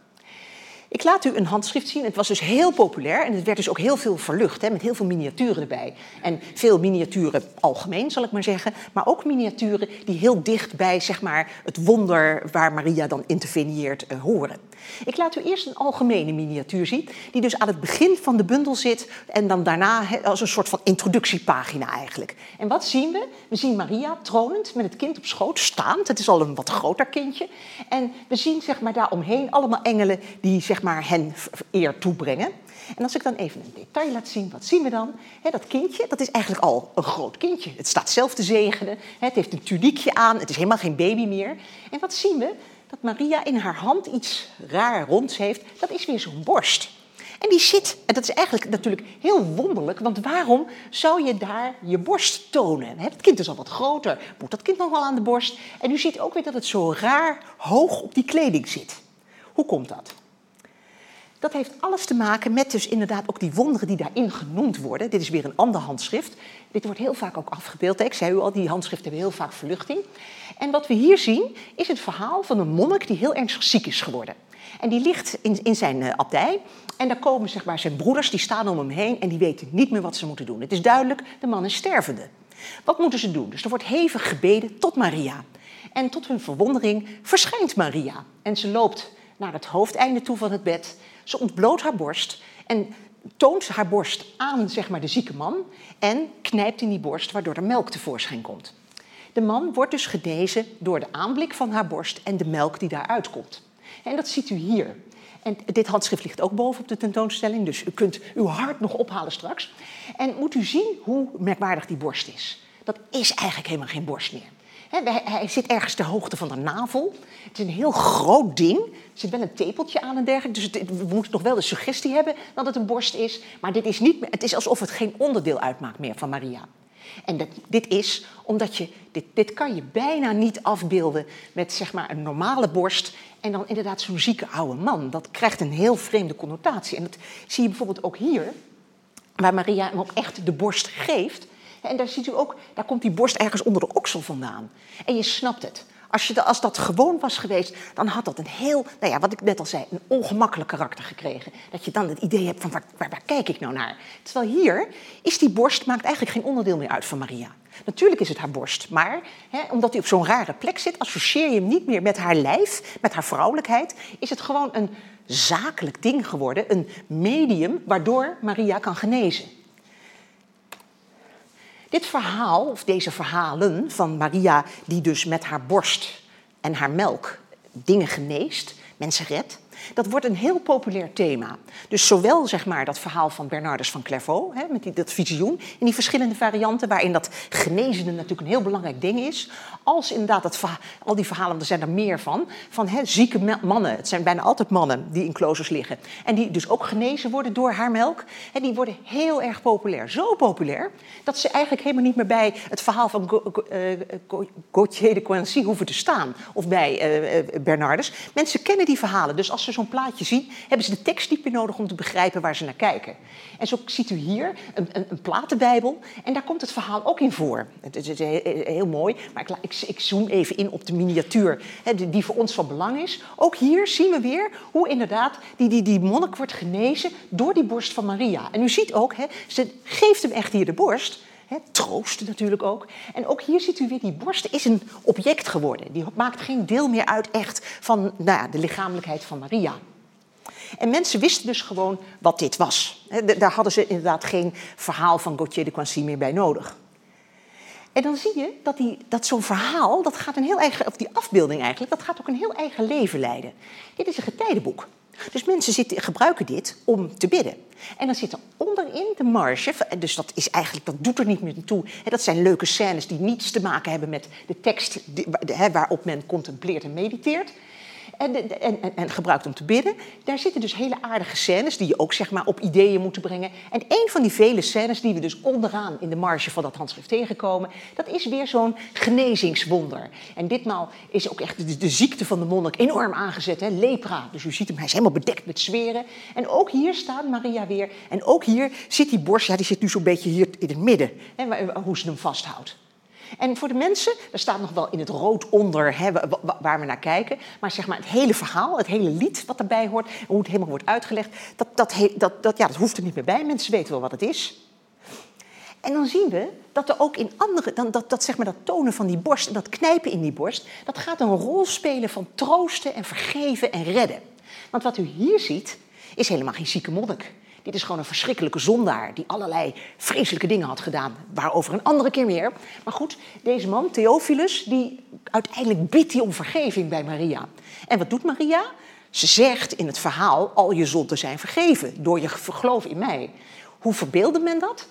Ik laat u een handschrift zien. Het was dus heel populair en het werd dus ook heel veel verlucht, hè, met heel veel miniaturen erbij. En veel miniaturen algemeen, zal ik maar zeggen, maar ook miniaturen die heel dicht bij zeg maar, het wonder waar Maria dan interveneert uh, horen. Ik laat u eerst een algemene miniatuur zien, die dus aan het begin van de bundel zit en dan daarna als een soort van introductiepagina eigenlijk. En wat zien we? We zien Maria tronend met het kind op schoot, staand. Het is al een wat groter kindje. En we zien zeg maar, daaromheen allemaal engelen die zeg maar, hen eer toebrengen. En als ik dan even een detail laat zien, wat zien we dan? dat kindje, dat is eigenlijk al een groot kindje. Het staat zelf te zegenen, het heeft een tuniekje aan, het is helemaal geen baby meer. En wat zien we? dat Maria in haar hand iets raar ronds heeft, dat is weer zo'n borst. En die zit, en dat is eigenlijk natuurlijk heel wonderlijk, want waarom zou je daar je borst tonen? Het kind is al wat groter, moet dat kind nog wel aan de borst? En u ziet ook weer dat het zo raar hoog op die kleding zit. Hoe komt dat? Dat heeft alles te maken met dus inderdaad ook die wonderen die daarin genoemd worden. Dit is weer een ander handschrift. Dit wordt heel vaak ook afgebeeld. Ik zei u al, die handschriften hebben heel vaak verluchting. En wat we hier zien is het verhaal van een monnik die heel ernstig ziek is geworden. En die ligt in, in zijn uh, abdij. En daar komen zeg maar, zijn broeders, die staan om hem heen en die weten niet meer wat ze moeten doen. Het is duidelijk, de man is stervende. Wat moeten ze doen? Dus er wordt hevig gebeden tot Maria. En tot hun verwondering verschijnt Maria. En ze loopt naar het hoofdeinde toe van het bed. Ze ontbloot haar borst en toont haar borst aan zeg maar, de zieke man en knijpt in die borst waardoor er melk tevoorschijn komt. De man wordt dus genezen door de aanblik van haar borst en de melk die daaruit komt. En dat ziet u hier. En dit handschrift ligt ook boven op de tentoonstelling, dus u kunt uw hart nog ophalen straks. En moet u zien hoe merkwaardig die borst is. Dat is eigenlijk helemaal geen borst meer. Hij zit ergens ter hoogte van de navel. Het is een heel groot ding. Er zit wel een tepeltje aan en dergelijke. Dus we moeten nog wel de suggestie hebben dat het een borst is. Maar dit is niet het is alsof het geen onderdeel uitmaakt meer van Maria. En dat, dit is omdat je, dit, dit kan je bijna niet afbeelden met zeg maar een normale borst en dan inderdaad zo'n zieke oude man. Dat krijgt een heel vreemde connotatie. En dat zie je bijvoorbeeld ook hier, waar Maria hem ook echt de borst geeft. En daar ziet u ook, daar komt die borst ergens onder de oksel vandaan. En je snapt het. Als, je, als dat gewoon was geweest, dan had dat een heel, nou ja, wat ik net al zei, een ongemakkelijk karakter gekregen. Dat je dan het idee hebt van waar, waar, kijk ik nou naar? Terwijl hier is die borst, maakt eigenlijk geen onderdeel meer uit van Maria. Natuurlijk is het haar borst, maar hè, omdat hij op zo'n rare plek zit, associeer je hem niet meer met haar lijf, met haar vrouwelijkheid. Is het gewoon een zakelijk ding geworden, een medium waardoor Maria kan genezen. Dit verhaal, of deze verhalen van Maria, die dus met haar borst en haar melk dingen geneest, mensen redt, dat wordt een heel populair thema. Dus zowel zeg maar, dat verhaal van Bernardus van Clairvaux, hè, met die, dat visioen, in die verschillende varianten, waarin dat genezende natuurlijk een heel belangrijk ding is, als inderdaad dat, al die verhalen, er zijn er meer van, van hè, zieke mannen, het zijn bijna altijd mannen die in kloosters liggen, en die dus ook genezen worden door haar melk, die worden heel erg populair. Zo populair dat ze eigenlijk helemaal niet meer bij het verhaal van eh, Gauthier de Coincy hoeven te staan, of bij uh, Bernardus. Mensen kennen die verhalen, dus als ze zo'n plaatje zien, hebben ze de tekst meer nodig om te begrijpen waar ze naar kijken. En zo ziet u hier een, een, een platenbijbel en daar komt het verhaal ook in voor. Het is heel, mooi, maar ik, ik, ik, zoom even in op de miniatuur hè, die voor ons van belang is. Ook hier zien we weer hoe inderdaad die, die, die monnik wordt genezen door die borst van Maria. En u ziet ook, hè, ze geeft hem echt hier de borst. Troost natuurlijk ook. En ook hier ziet u weer, die borst is een object geworden. Die maakt geen deel meer uit echt van nou ja, de lichamelijkheid van Maria. En mensen wisten dus gewoon wat dit was. daar hadden ze inderdaad geen verhaal van Gauthier de Coincy meer bij nodig. En dan zie je dat, die, dat zo'n verhaal, dat gaat een heel eigen, of die afbeelding eigenlijk, dat gaat ook een heel eigen leven leiden. Dit is een getijdenboek. Dus mensen gebruiken dit om te bidden. En dan zit er onderin de marge, dus dat is eigenlijk, dat doet er niet meer toe. Dat zijn leuke scènes die niets te maken hebben met de tekst waarop men contempleert en mediteert en, en, en, gebruikt om te bidden. Daar zitten dus hele aardige scènes die je ook zeg maar, op ideeën moeten brengen. En een van die vele scènes die we dus onderaan in de marge van dat handschrift tegenkomen, dat is weer zo'n genezingswonder. En ditmaal is ook echt de, de ziekte van de monnik enorm aangezet, hè? lepra. Dus u ziet hem, hij is helemaal bedekt met zweren. En ook hier staat Maria weer. En ook hier zit die borst, ja, die zit nu zo'n beetje hier in het midden, hè, hoe ze hem vasthoudt. En voor de mensen, er staat nog wel in het rood onder hè, waar we naar kijken. Maar zeg maar het hele verhaal, het hele lied wat erbij hoort, hoe het helemaal wordt uitgelegd, dat, dat, dat, dat, ja, dat hoeft er niet meer bij. Mensen weten wel wat het is. En dan zien we dat er ook in andere, dan dat, dat, zeg maar, dat tonen van die borst en dat knijpen in die borst, dat gaat een rol spelen van troosten en vergeven en redden. Want wat u hier ziet, is helemaal geen zieke monnik. Dit is gewoon een verschrikkelijke zondaar die allerlei vreselijke dingen had gedaan. Waarover een andere keer meer. Maar goed, deze man, Theophilus, die uiteindelijk bidt hij om vergeving bij Maria. En wat doet Maria? Ze zegt in het verhaal, al je zonden zijn vergeven door je geloof in mij. Hoe verbeelde men dat?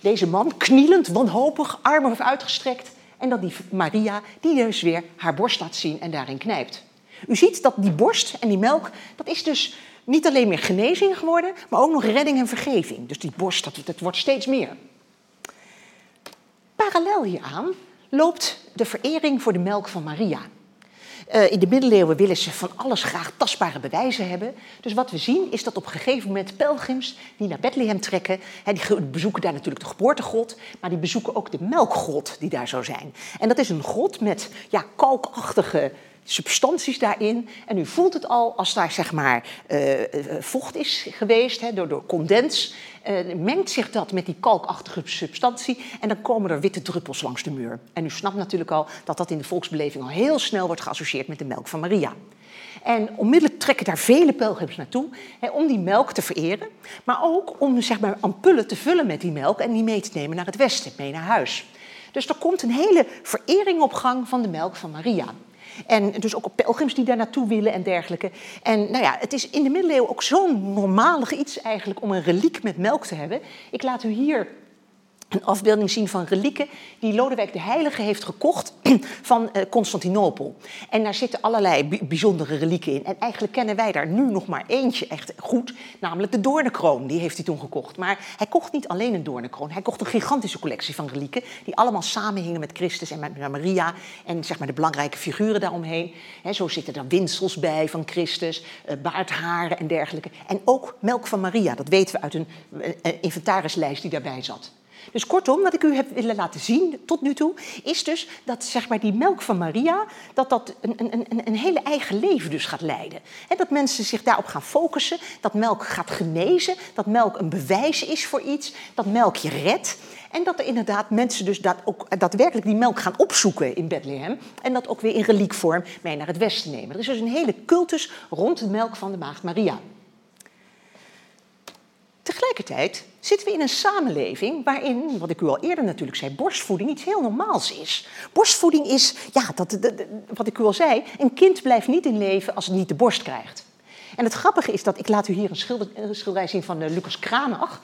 Deze man knielend, wanhopig, armen uitgestrekt. En dat die Maria, die dus weer haar borst laat zien en daarin knijpt. U ziet dat die borst en die melk, dat is dus niet alleen meer genezing geworden, maar ook nog redding en vergeving. Dus die borst, dat, dat wordt steeds meer. Parallel hieraan loopt de verering voor de melk van Maria. Uh, in de middeleeuwen willen ze van alles graag tastbare bewijzen hebben. Dus wat we zien is dat op een gegeven moment pelgrims die naar Bethlehem trekken, die bezoeken daar natuurlijk de geboortegrot, maar die bezoeken ook de melkgrot die daar zou zijn. En dat is een grot met ja, kalkachtige substanties daarin. En u voelt het al als daar zeg maar uh, vocht is geweest hè, door, door condens. Uh, mengt zich dat met die kalkachtige substantie en dan komen er witte druppels langs de muur. En u snapt natuurlijk al dat dat in de volksbeleving al heel snel wordt geassocieerd met de melk van Maria. En onmiddellijk trekken daar vele pelgrims naartoe hè, om die melk te vereren, maar ook om zeg maar, ampullen te vullen met die melk en die mee te nemen naar het westen, mee naar huis. Dus er komt een hele verering op gang van de melk van Maria. En dus ook op pelgrims die daar naartoe willen en dergelijke. En nou ja, het is in de middeleeuwen ook zo'n normalig iets eigenlijk om een reliek met melk te hebben. Ik laat u hier een afbeelding zien van relieken die Lodewijk de Heilige heeft gekocht [CLEARS THROAT] van eh, Constantinopel. En daar zitten allerlei bijzondere relieken in. En eigenlijk kennen wij daar nu nog maar eentje echt goed, namelijk de doornenkroon. Die heeft hij toen gekocht. Maar hij kocht niet alleen een doornenkroon, hij kocht een gigantische collectie van relieken die allemaal samenhingen met Christus en met Maria en zeg maar de belangrijke figuren daaromheen. zo zitten er winsels bij van Christus, eh, baardharen en dergelijke. En ook melk van Maria, dat weten we uit een inventarislijst die daarbij zat. Dus kortom, wat ik u heb willen laten zien tot nu toe, is dus dat zeg maar, die melk van Maria, dat dat een, een, een, hele eigen leven dus gaat leiden. En dat mensen zich daarop gaan focussen, dat melk gaat genezen, dat melk een bewijs is voor iets, dat melk je redt. En dat er inderdaad mensen dus dat ook daadwerkelijk die melk gaan opzoeken in Bethlehem. En dat ook weer in reliekvorm mee naar het westen nemen. Er is dus een hele cultus rond de melk van de maagd Maria. Tegelijkertijd zitten we in een samenleving waarin, wat ik u al eerder natuurlijk zei, borstvoeding iets heel normaals is. Borstvoeding is, ja, dat, wat ik u al zei, een kind blijft niet in leven als het niet de borst krijgt. En het grappige is dat, ik laat u hier een, schilder, een schilderij zien van uh, Lucas Kranach.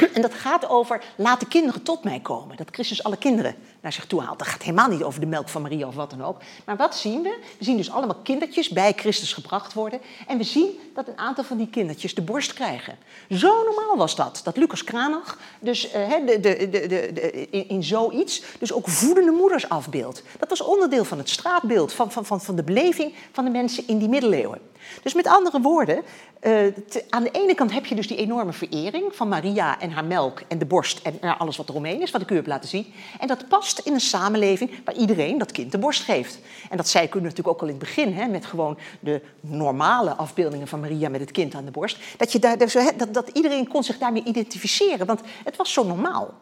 [LAUGHS] En dat gaat over, laat de kinderen tot mij komen. Dat Christus alle kinderen naar zich toe haalt. Dat gaat helemaal niet over de melk van Maria of wat dan ook. Maar wat zien we? We zien dus allemaal kindertjes bij Christus gebracht worden. En we zien dat een aantal van die kindertjes de borst krijgen. Zo normaal was dat. Dat Lucas Kranach dus uh, de, de, de, in, in zoiets dus ook voedende moeders afbeeldt. Dat was onderdeel van het straatbeeld, van, van, van, van de beleving van de mensen in die middeleeuwen. Dus met andere woorden, uh, aan de ene kant heb je dus die enorme verering van Maria en haar melk en de borst en uh, alles wat eromheen is, wat ik u heb laten zien. En dat past in een samenleving waar iedereen dat kind de borst geeft. En dat ik u natuurlijk ook al in het begin, hè, met gewoon de normale afbeeldingen van Maria met het kind aan de borst. Dat, je daar, dat, dat iedereen kon zich daarmee identificeren, want het was zo normaal.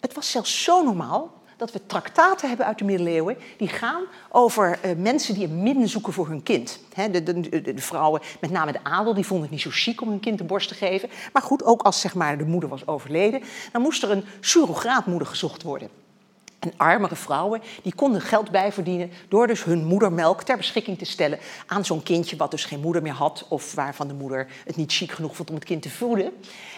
Het was zelfs zo normaal dat we traktaten hebben uit de middeleeuwen die gaan over uh, mensen die een min zoeken voor hun kind. De, de, de, vrouwen, met name de adel, die vonden het niet zo chic om hun kind de borst te geven. Maar goed, ook als zeg maar, de moeder was overleden, dan moest er een surrogaatmoeder gezocht worden. En armere vrouwen die konden geld bijverdienen door dus hun moedermelk ter beschikking te stellen aan zo'n kindje wat dus geen moeder meer had of waarvan de moeder het niet chic genoeg vond om het kind te voeden.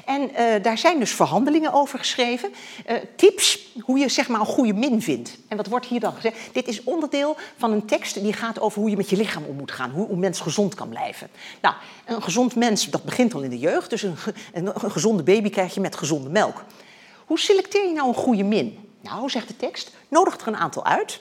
En uh, daar zijn dus verhandelingen over geschreven. Uh, tips hoe je zeg maar een goede min vindt. En wat wordt hier dan gezegd? Dit is onderdeel van een tekst die gaat over hoe je met je lichaam om moet gaan. Hoe een mens gezond kan blijven. Nou, een gezond mens, dat begint al in de jeugd. Dus een, een gezonde baby krijg je met gezonde melk. Hoe selecteer je nou een goede min? Nou, zegt de tekst, nodig er een aantal uit,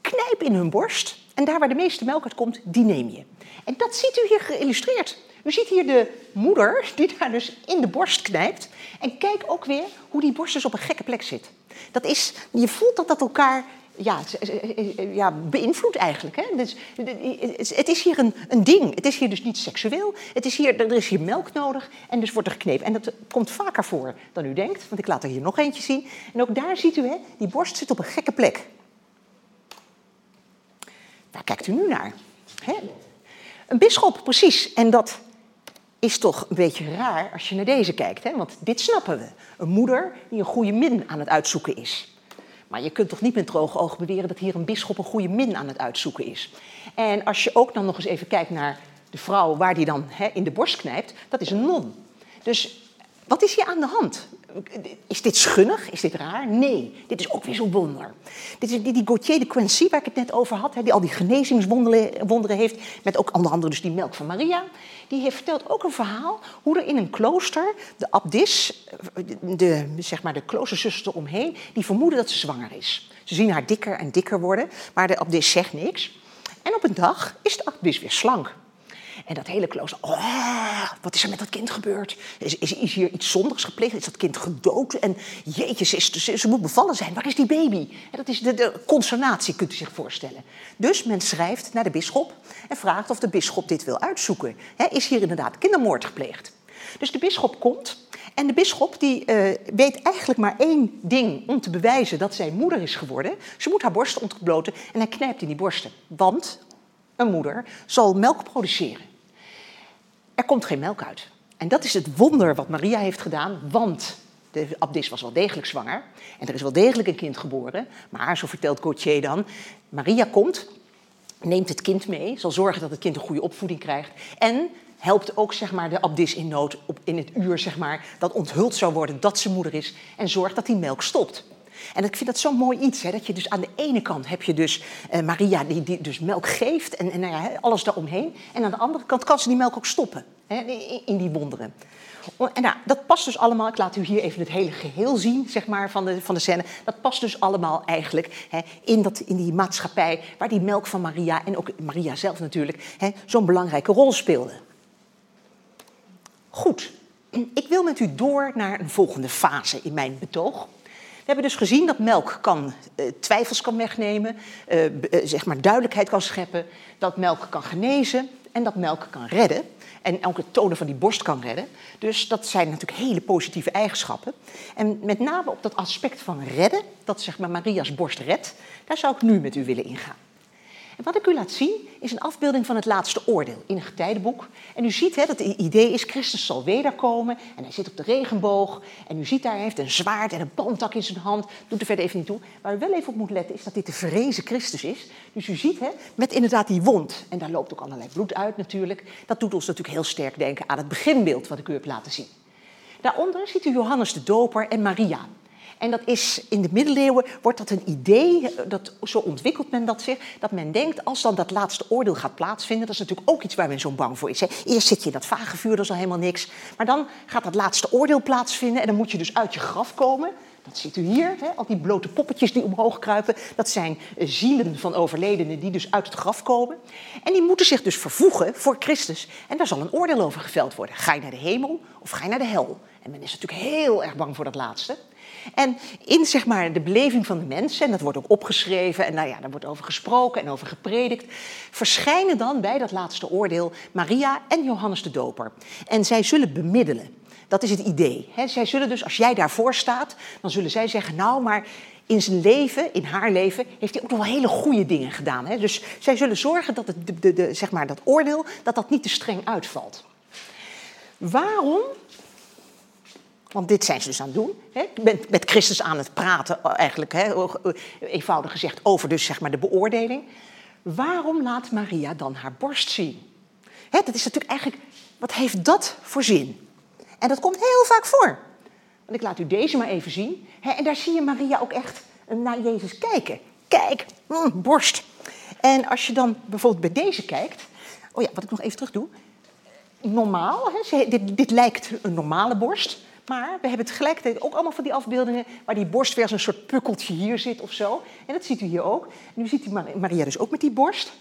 knijp in hun borst en daar waar de meeste melk uit komt, die neem je. En dat ziet u hier geïllustreerd. U ziet hier de moeder die daar dus in de borst knijpt. En kijk ook weer hoe die borst dus op een gekke plek zit. Dat is, je voelt dat dat elkaar ja, ja, beïnvloedt eigenlijk. Hè? Dus, het is hier een, een ding. Het is hier dus niet seksueel. Het is hier, er is hier melk nodig en dus wordt er geknepen. En dat komt vaker voor dan u denkt, want ik laat er hier nog eentje zien. En ook daar ziet u, hè, die borst zit op een gekke plek. Waar kijkt u nu naar? Hè? Een bisschop, precies. En dat is toch een beetje raar als je naar deze kijkt. Hè? Want dit snappen we. Een moeder die een goede min aan het uitzoeken is. Maar je kunt toch niet met droge ogen beweren dat hier een bisschop een goede min aan het uitzoeken is. En als je ook dan nog eens even kijkt naar de vrouw waar die dan in de borst knijpt, dat is een non. Dus wat is hier aan de hand? Is dit schunnig? Is dit raar? Nee, dit is ook weer zo'n wonder. Dit is die, Gauthier de Quincy, waar ik het net over had, die al die genezingswonderen heeft, met ook onder andere dus die melk van Maria. Die heeft verteld ook een verhaal hoe er in een klooster de abdis, de, zeg maar de kloosterzuster omheen, die vermoeden dat ze zwanger is. Ze zien haar dikker en dikker worden, maar de abdis zegt niks. En op een dag is de abdis weer slank. En dat hele klooster, oh, wat is er met dat kind gebeurd? Is, is, is hier iets zondigs gepleegd? Is dat kind gedood? En jeetje, ze, is, ze, moet bevallen zijn. Waar is die baby? Dat is de, de consternatie, kunt u zich voorstellen. Dus men schrijft naar de bisschop en vraagt of de bisschop dit wil uitzoeken. is hier inderdaad kindermoord gepleegd? Dus de bisschop komt en de bisschop die, uh, weet eigenlijk maar één ding om te bewijzen dat zij moeder is geworden. Ze moet haar borsten ontbloten en hij knijpt in die borsten. Want een moeder zal melk produceren. Er komt geen melk uit. En dat is het wonder wat Maria heeft gedaan, want de abdis was wel degelijk zwanger en er is wel degelijk een kind geboren. Maar, zo vertelt Gauthier dan, Maria komt, neemt het kind mee, zal zorgen dat het kind een goede opvoeding krijgt en helpt ook zeg maar, de abdis in nood op, in het uur zeg maar, dat onthuld zou worden dat ze moeder is en zorgt dat die melk stopt. En ik vind dat zo'n mooi iets. Hè, dat je dus aan de ene kant heb je dus uh, Maria die, die dus melk geeft en, en nou ja, alles daaromheen. En aan de andere kant kan ze die melk ook stoppen hè, in die wonderen. En nou, dat past dus allemaal, ik laat u hier even het hele geheel zien zeg maar, van, de, van de scène. Dat past dus allemaal eigenlijk hè, in, dat, in die maatschappij waar die melk van Maria en ook Maria zelf natuurlijk zo'n belangrijke rol speelde. Goed, ik wil met u door naar een volgende fase in mijn betoog. We hebben dus gezien dat melk kan, uh, twijfels kan wegnemen, uh, zeg maar duidelijkheid kan scheppen, dat melk kan genezen en dat melk kan redden. En het tonen van die borst kan redden. Dus dat zijn natuurlijk hele positieve eigenschappen. En met name op dat aspect van redden, dat zeg maar Maria's borst redt, daar zou ik nu met u willen ingaan. Wat ik u laat zien is een afbeelding van het laatste oordeel in een getijdenboek. En u ziet hè, dat het idee is, Christus zal wederkomen en hij zit op de regenboog. En u ziet daar, hij heeft een zwaard en een palmtak in zijn hand. Doet er verder even niet toe. Waar u wel even op moet letten is dat dit de vrezen Christus is. Dus u ziet hè, met inderdaad die wond. En daar loopt ook allerlei bloed uit natuurlijk. Dat doet ons natuurlijk heel sterk denken aan het beginbeeld wat ik u heb laten zien. Daaronder ziet u Johannes de Doper en Maria. En dat is in de middeleeuwen wordt dat een idee, dat, zo ontwikkelt men dat zich, dat men denkt als dan dat laatste oordeel gaat plaatsvinden, dat is natuurlijk ook iets waar men zo bang voor is. Hè. Eerst zit je in dat vage vuur, dat is al helemaal niks. Maar dan gaat dat laatste oordeel plaatsvinden en dan moet je dus uit je graf komen. Dat ziet u hier, hè? al die blote poppetjes die omhoog kruipen. Dat zijn eh, zielen van overledenen die dus uit het graf komen. En die moeten zich dus vervoegen voor Christus. En daar zal een oordeel over geveld worden. Ga je naar de hemel of ga je naar de hel? En men is natuurlijk heel erg bang voor dat laatste. En in zeg maar, de beleving van de mensen, en dat wordt ook opgeschreven en nou ja, daar wordt over gesproken en over gepredikt, verschijnen dan bij dat laatste oordeel Maria en Johannes de Doper. En zij zullen bemiddelen. Dat is het idee. zij zullen dus, als jij daarvoor staat, dan zullen zij zeggen, nou, maar in zijn leven, in haar leven, heeft hij ook nog wel hele goede dingen gedaan. Dus zij zullen zorgen dat het, de, de, zeg maar, dat oordeel, dat dat niet te streng uitvalt. Waarom want dit zijn ze dus aan het doen. Hè? Met, met Christus aan het praten, eh, eigenlijk, hè? eenvoudig gezegd, over dus, zeg maar, de beoordeling. Waarom laat Maria dan haar borst zien? Hè, dat is natuurlijk eigenlijk, wat heeft dat voor zin? En dat komt heel vaak voor. Want ik laat u deze maar even zien. Hè? En daar zie je Maria ook echt naar Jezus kijken. Kijk, mm, borst. En als je dan bijvoorbeeld bij deze kijkt. Oh ja, wat ik nog even terug doe. Normaal, hè? Dit, dit lijkt een normale borst. Maar we hebben tegelijkertijd ook allemaal van die afbeeldingen waar die borst weer als een soort pukkeltje hier zit of zo. En dat ziet u hier ook. Nu ziet u Maria dus ook met die borst.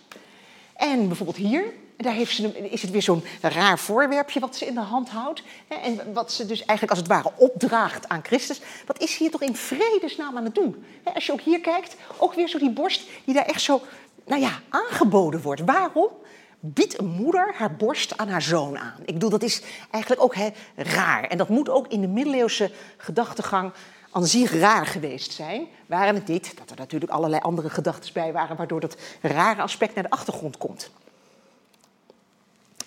En bijvoorbeeld hier, daar heeft ze, is het weer zo'n raar voorwerpje wat ze in de hand houdt. En wat ze dus eigenlijk als het ware opdraagt aan Christus. Wat is hier toch in vredesnaam aan het doen? Als je ook hier kijkt, ook weer zo die borst die daar echt zo, nou ja, aangeboden wordt. Waarom? Biedt een moeder haar borst aan haar zoon aan. Ik bedoel, dat is eigenlijk ook raar. En dat moet ook in de middeleeuwse gedachtegang aan zich raar geweest zijn. Waren het niet dat er natuurlijk allerlei andere gedachten bij waren... waardoor dat rare aspect naar de achtergrond komt.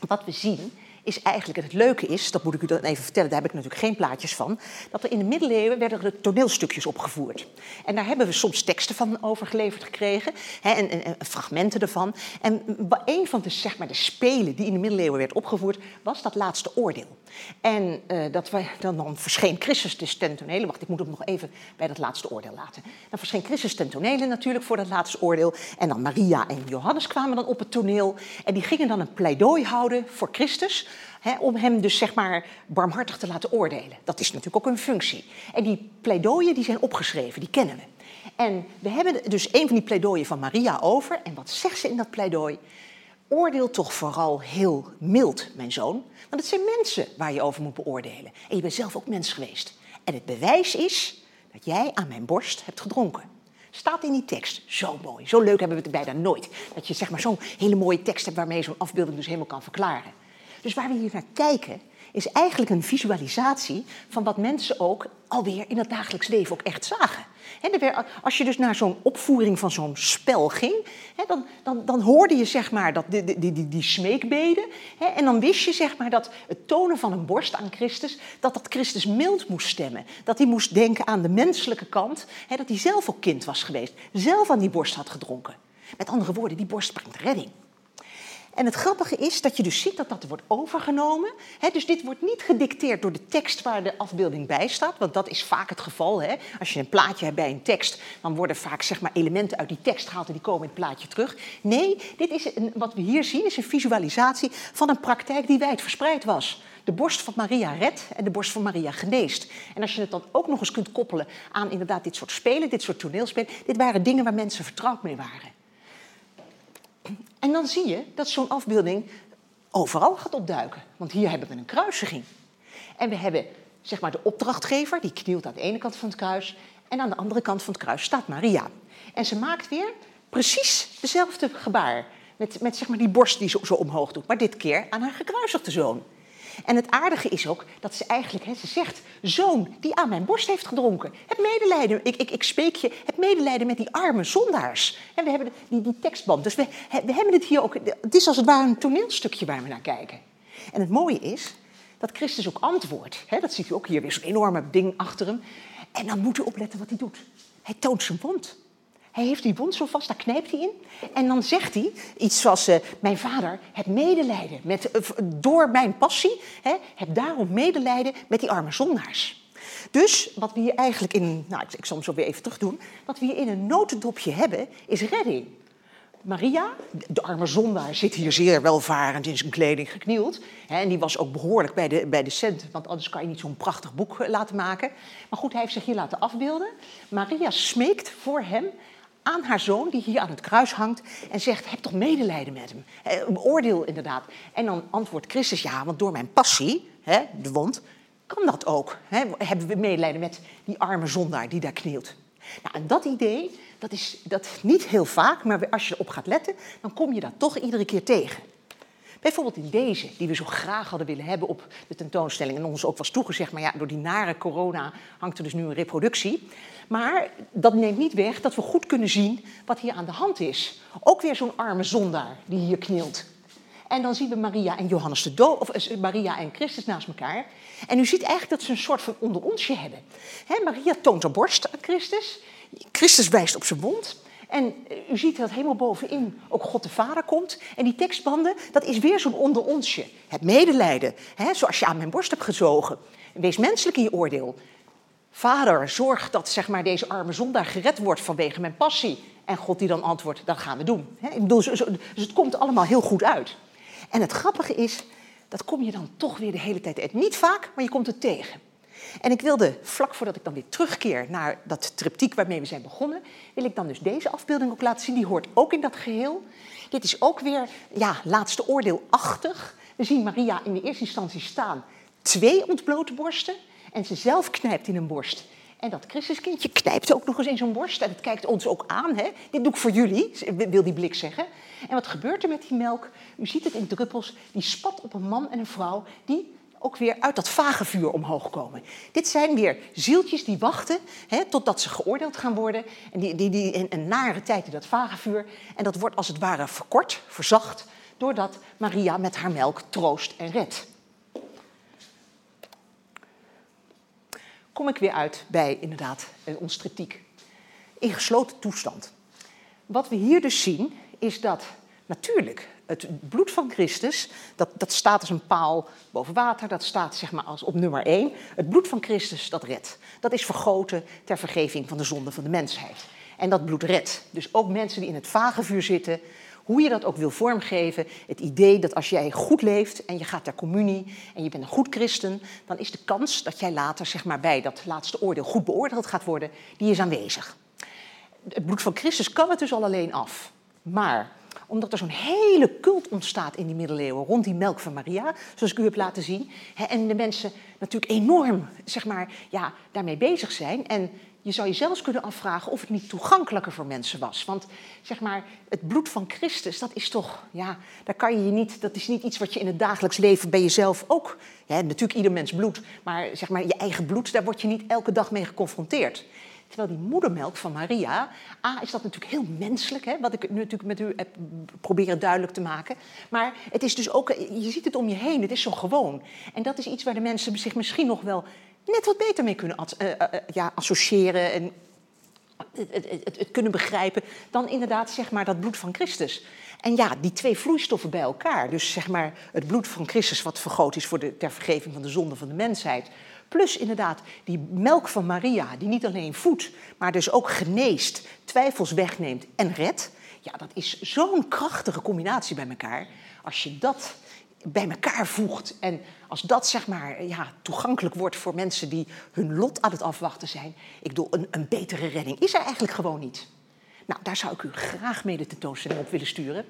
Wat we zien is eigenlijk, en het leuke is, dat moet ik u dan even vertellen, daar heb ik natuurlijk geen plaatjes van, dat er in de middeleeuwen werden er toneelstukjes opgevoerd. En daar hebben we soms teksten van overgeleverd gekregen hè, en, en, en, fragmenten ervan. En een van de, zeg maar, de spelen die in de middeleeuwen werd opgevoerd, was dat laatste oordeel. En uh, dat wij, dan, dan verscheen Christus dus ten tonele. Wacht, ik moet hem nog even bij dat laatste oordeel laten. Dan verscheen Christus ten tonele natuurlijk voor dat laatste oordeel. En dan Maria en Johannes kwamen dan op het toneel. En die gingen dan een pleidooi houden voor Christus. Om hem dus zeg maar barmhartig te laten oordelen. Dat is natuurlijk ook een functie. En die pleidooien die zijn opgeschreven, die kennen we. En we hebben dus een van die pleidooien van Maria over. En wat zegt ze in dat pleidooi? Oordeel toch vooral heel mild, mijn zoon. Want het zijn mensen waar je over moet beoordelen. En je bent zelf ook mens geweest. En het bewijs is dat jij aan mijn borst hebt gedronken. Staat in die tekst. Zo mooi. Zo leuk hebben we het bijna nooit. Dat je zeg maar zo'n hele mooie tekst hebt waarmee je zo'n afbeelding dus helemaal kan verklaren. Dus waar we hier naar kijken, is eigenlijk een visualisatie van wat mensen ook alweer in het dagelijks leven ook echt zagen. als je dus naar zo'n opvoering van zo'n spel ging, dan, dan, dan, hoorde je zeg maar dat, die, die, die, die smeekbeden. en dan wist je zeg maar dat het tonen van een borst aan Christus, dat dat Christus mild moest stemmen. Dat hij moest denken aan de menselijke kant, dat hij zelf ook kind was geweest, zelf aan die borst had gedronken. Met andere woorden, die borst brengt redding. En het grappige is dat je dus ziet dat dat wordt overgenomen. dus dit wordt niet gedicteerd door de tekst waar de afbeelding bij staat, want dat is vaak het geval. Als je een plaatje hebt bij een tekst, dan worden vaak zeg maar, elementen uit die tekst gehaald en die komen in het plaatje terug. Nee, dit is wat we hier zien is een visualisatie van een praktijk die wijd verspreid was. De borst van Maria redt en de borst van Maria geneest. En als je het dan ook nog eens kunt koppelen aan inderdaad dit soort spelen, dit soort toneelspelen, dit waren dingen waar mensen vertrouwd mee waren. En dan zie je dat zo'n afbeelding overal gaat opduiken. Want hier hebben we een kruisiging. En we hebben zeg maar de opdrachtgever, die knielt aan de ene kant van het kruis. En aan de andere kant van het kruis staat Maria. En ze maakt weer precies dezelfde gebaar. Met, met zeg maar die borst die ze zo omhoog doet. Maar dit keer aan haar gekruisigde zoon. En het aardige is ook dat ze eigenlijk, hè, ze zegt, zoon die aan mijn borst heeft gedronken. Het medelijden, ik, ik, ik je, het medelijden met die arme zondaars. En we hebben die, die tekstband, dus we, we hebben het hier ook, het is als het ware een toneelstukje waar we naar kijken. En het mooie is dat Christus ook antwoordt. Hè, dat ziet u ook hier weer, zo'n enorme ding achter hem. En dan moet u opletten wat hij doet. Hij toont zijn wond. Hij heeft die wond zo vast, daar knijpt hij in. En dan zegt hij iets zoals: uh, Mijn vader, heb medelijden met, uh, door mijn passie. Hè, heb daarom medelijden met die arme zondaars. Dus wat we hier eigenlijk in, nou ik, ik zal hem zo weer even terug doen. Wat we hier in een notendopje hebben, is redding. Maria, de arme zondaar, zit hier zeer welvarend in zijn kleding geknield. en die was ook behoorlijk bij de, bij de cent, want anders kan je niet zo'n prachtig boek eh, laten maken. Maar goed, hij heeft zich hier laten afbeelden. Maria smeekt voor hem aan haar zoon, die hier aan het kruis hangt, en zegt: Heb toch medelijden met hem? Een oordeel inderdaad. En dan antwoordt Christus: Ja, want door mijn passie, hè, de wond, kan dat ook. Hè? Hebben we medelijden met die arme zondaar die daar knielt. Nou, en dat idee, dat is dat niet heel vaak, maar als je erop gaat letten, dan kom je dat toch iedere keer tegen. Bijvoorbeeld in deze, die we zo graag hadden willen hebben op de tentoonstelling. En ons ook was toegezegd, maar ja, door die nare corona hangt er dus nu een reproductie. Maar dat neemt niet weg dat we goed kunnen zien wat hier aan de hand is. Ook weer zo'n arme zondaar die hier knielt. En dan zien we Maria en Johannes de Doop, of eh, Maria en Christus naast elkaar. En u ziet eigenlijk dat ze een soort van onder onsje hebben. Maria toont haar borst aan Christus. Christus wijst op zijn wond. En u ziet dat helemaal bovenin ook God de Vader komt. En die tekstbanden, dat is weer zo'n onder onsje. Het medelijden, hè, zoals je aan mijn borst hebt gezogen. Wees menselijk in je oordeel. Vader, zorg dat zeg maar, deze arme zondaar gered wordt vanwege mijn passie. En God die dan antwoordt, dat gaan we doen. Ik bedoel, dus het komt allemaal heel goed uit. En het grappige is, dat kom je dan toch weer de hele tijd uit. Niet vaak, maar je komt het tegen. En ik wilde, vlak voordat ik dan weer terugkeer naar dat triptiek waarmee we zijn begonnen, wil ik dan dus deze afbeelding ook laten zien. Die hoort ook in dat geheel. Dit is ook weer, ja, laatste oordeelachtig. We zien Maria in de eerste instantie staan. Twee ontblote borsten. En ze zelf knijpt in een borst. En dat Christuskindje knijpt ook nog eens in zo'n borst. En het kijkt ons ook aan. Hè? Dit doe ik voor jullie, wil die blik zeggen. En wat gebeurt er met die melk? U ziet het in druppels. Die spat op een man en een vrouw die ook weer uit dat vage vuur omhoog komen. Dit zijn weer zieltjes die wachten hè, totdat ze geoordeeld gaan worden. En die, die, die, een, nare tijd in dat vage vuur. En dat wordt als het ware verkort, verzacht, doordat Maria met haar melk troost en redt. Kom ik weer uit bij inderdaad eh, ons triptiek. In gesloten toestand. Wat we hier dus zien is dat natuurlijk het bloed van Christus, dat, dat staat als een paal boven water, dat staat zeg maar als op nummer één. Het bloed van Christus, dat redt. Dat is vergoten ter vergeving van de zonde van de mensheid. En dat bloed redt. Dus ook mensen die in het vagevuur zitten, hoe je dat ook wil vormgeven, het idee dat als jij goed leeft en je gaat ter communie en je bent een goed christen, dan is de kans dat jij later zeg maar, bij dat laatste oordeel goed beoordeeld gaat worden, die is aanwezig. Het bloed van Christus kan het dus al alleen af. Maar omdat er zo'n hele cult ontstaat in die middeleeuwen rond die melk van Maria, zoals ik u heb laten zien. en de mensen natuurlijk enorm zeg maar, ja, daarmee bezig zijn. En je zou je zelfs kunnen afvragen of het niet toegankelijker voor mensen was. Want zeg maar, het bloed van Christus, dat is toch, ja, daar kan je je niet, dat is niet iets wat je in het dagelijks leven bij jezelf ook. Natuurlijk ieder mens bloed, maar zeg maar, je eigen bloed, daar word je niet elke dag mee geconfronteerd. Terwijl die moedermelk van Maria, A, is dat natuurlijk heel menselijk, hè, wat ik nu natuurlijk met u heb proberen duidelijk te maken. Maar het is dus ook, je ziet het om je heen, het is zo gewoon. En dat is iets waar de mensen zich misschien nog wel net wat beter mee kunnen uh, ja, associëren en het, het, het, kunnen begrijpen dan inderdaad zeg maar, dat bloed van Christus. En ja, die twee vloeistoffen bij elkaar, dus zeg maar het bloed van Christus wat vergroot is voor de, ter vergeving van de zonde van de mensheid, plus inderdaad die melk van Maria, die niet alleen voedt, maar dus ook geneest, twijfels wegneemt en redt. Ja, dat is zo'n krachtige combinatie bij elkaar. Als je dat bij elkaar voegt. En als dat zeg maar ja, toegankelijk wordt voor mensen die hun lot aan het afwachten zijn. Ik bedoel, een, een betere redding is er eigenlijk gewoon niet. Nou, daar zou ik u graag mee de tentoonstelling op willen sturen.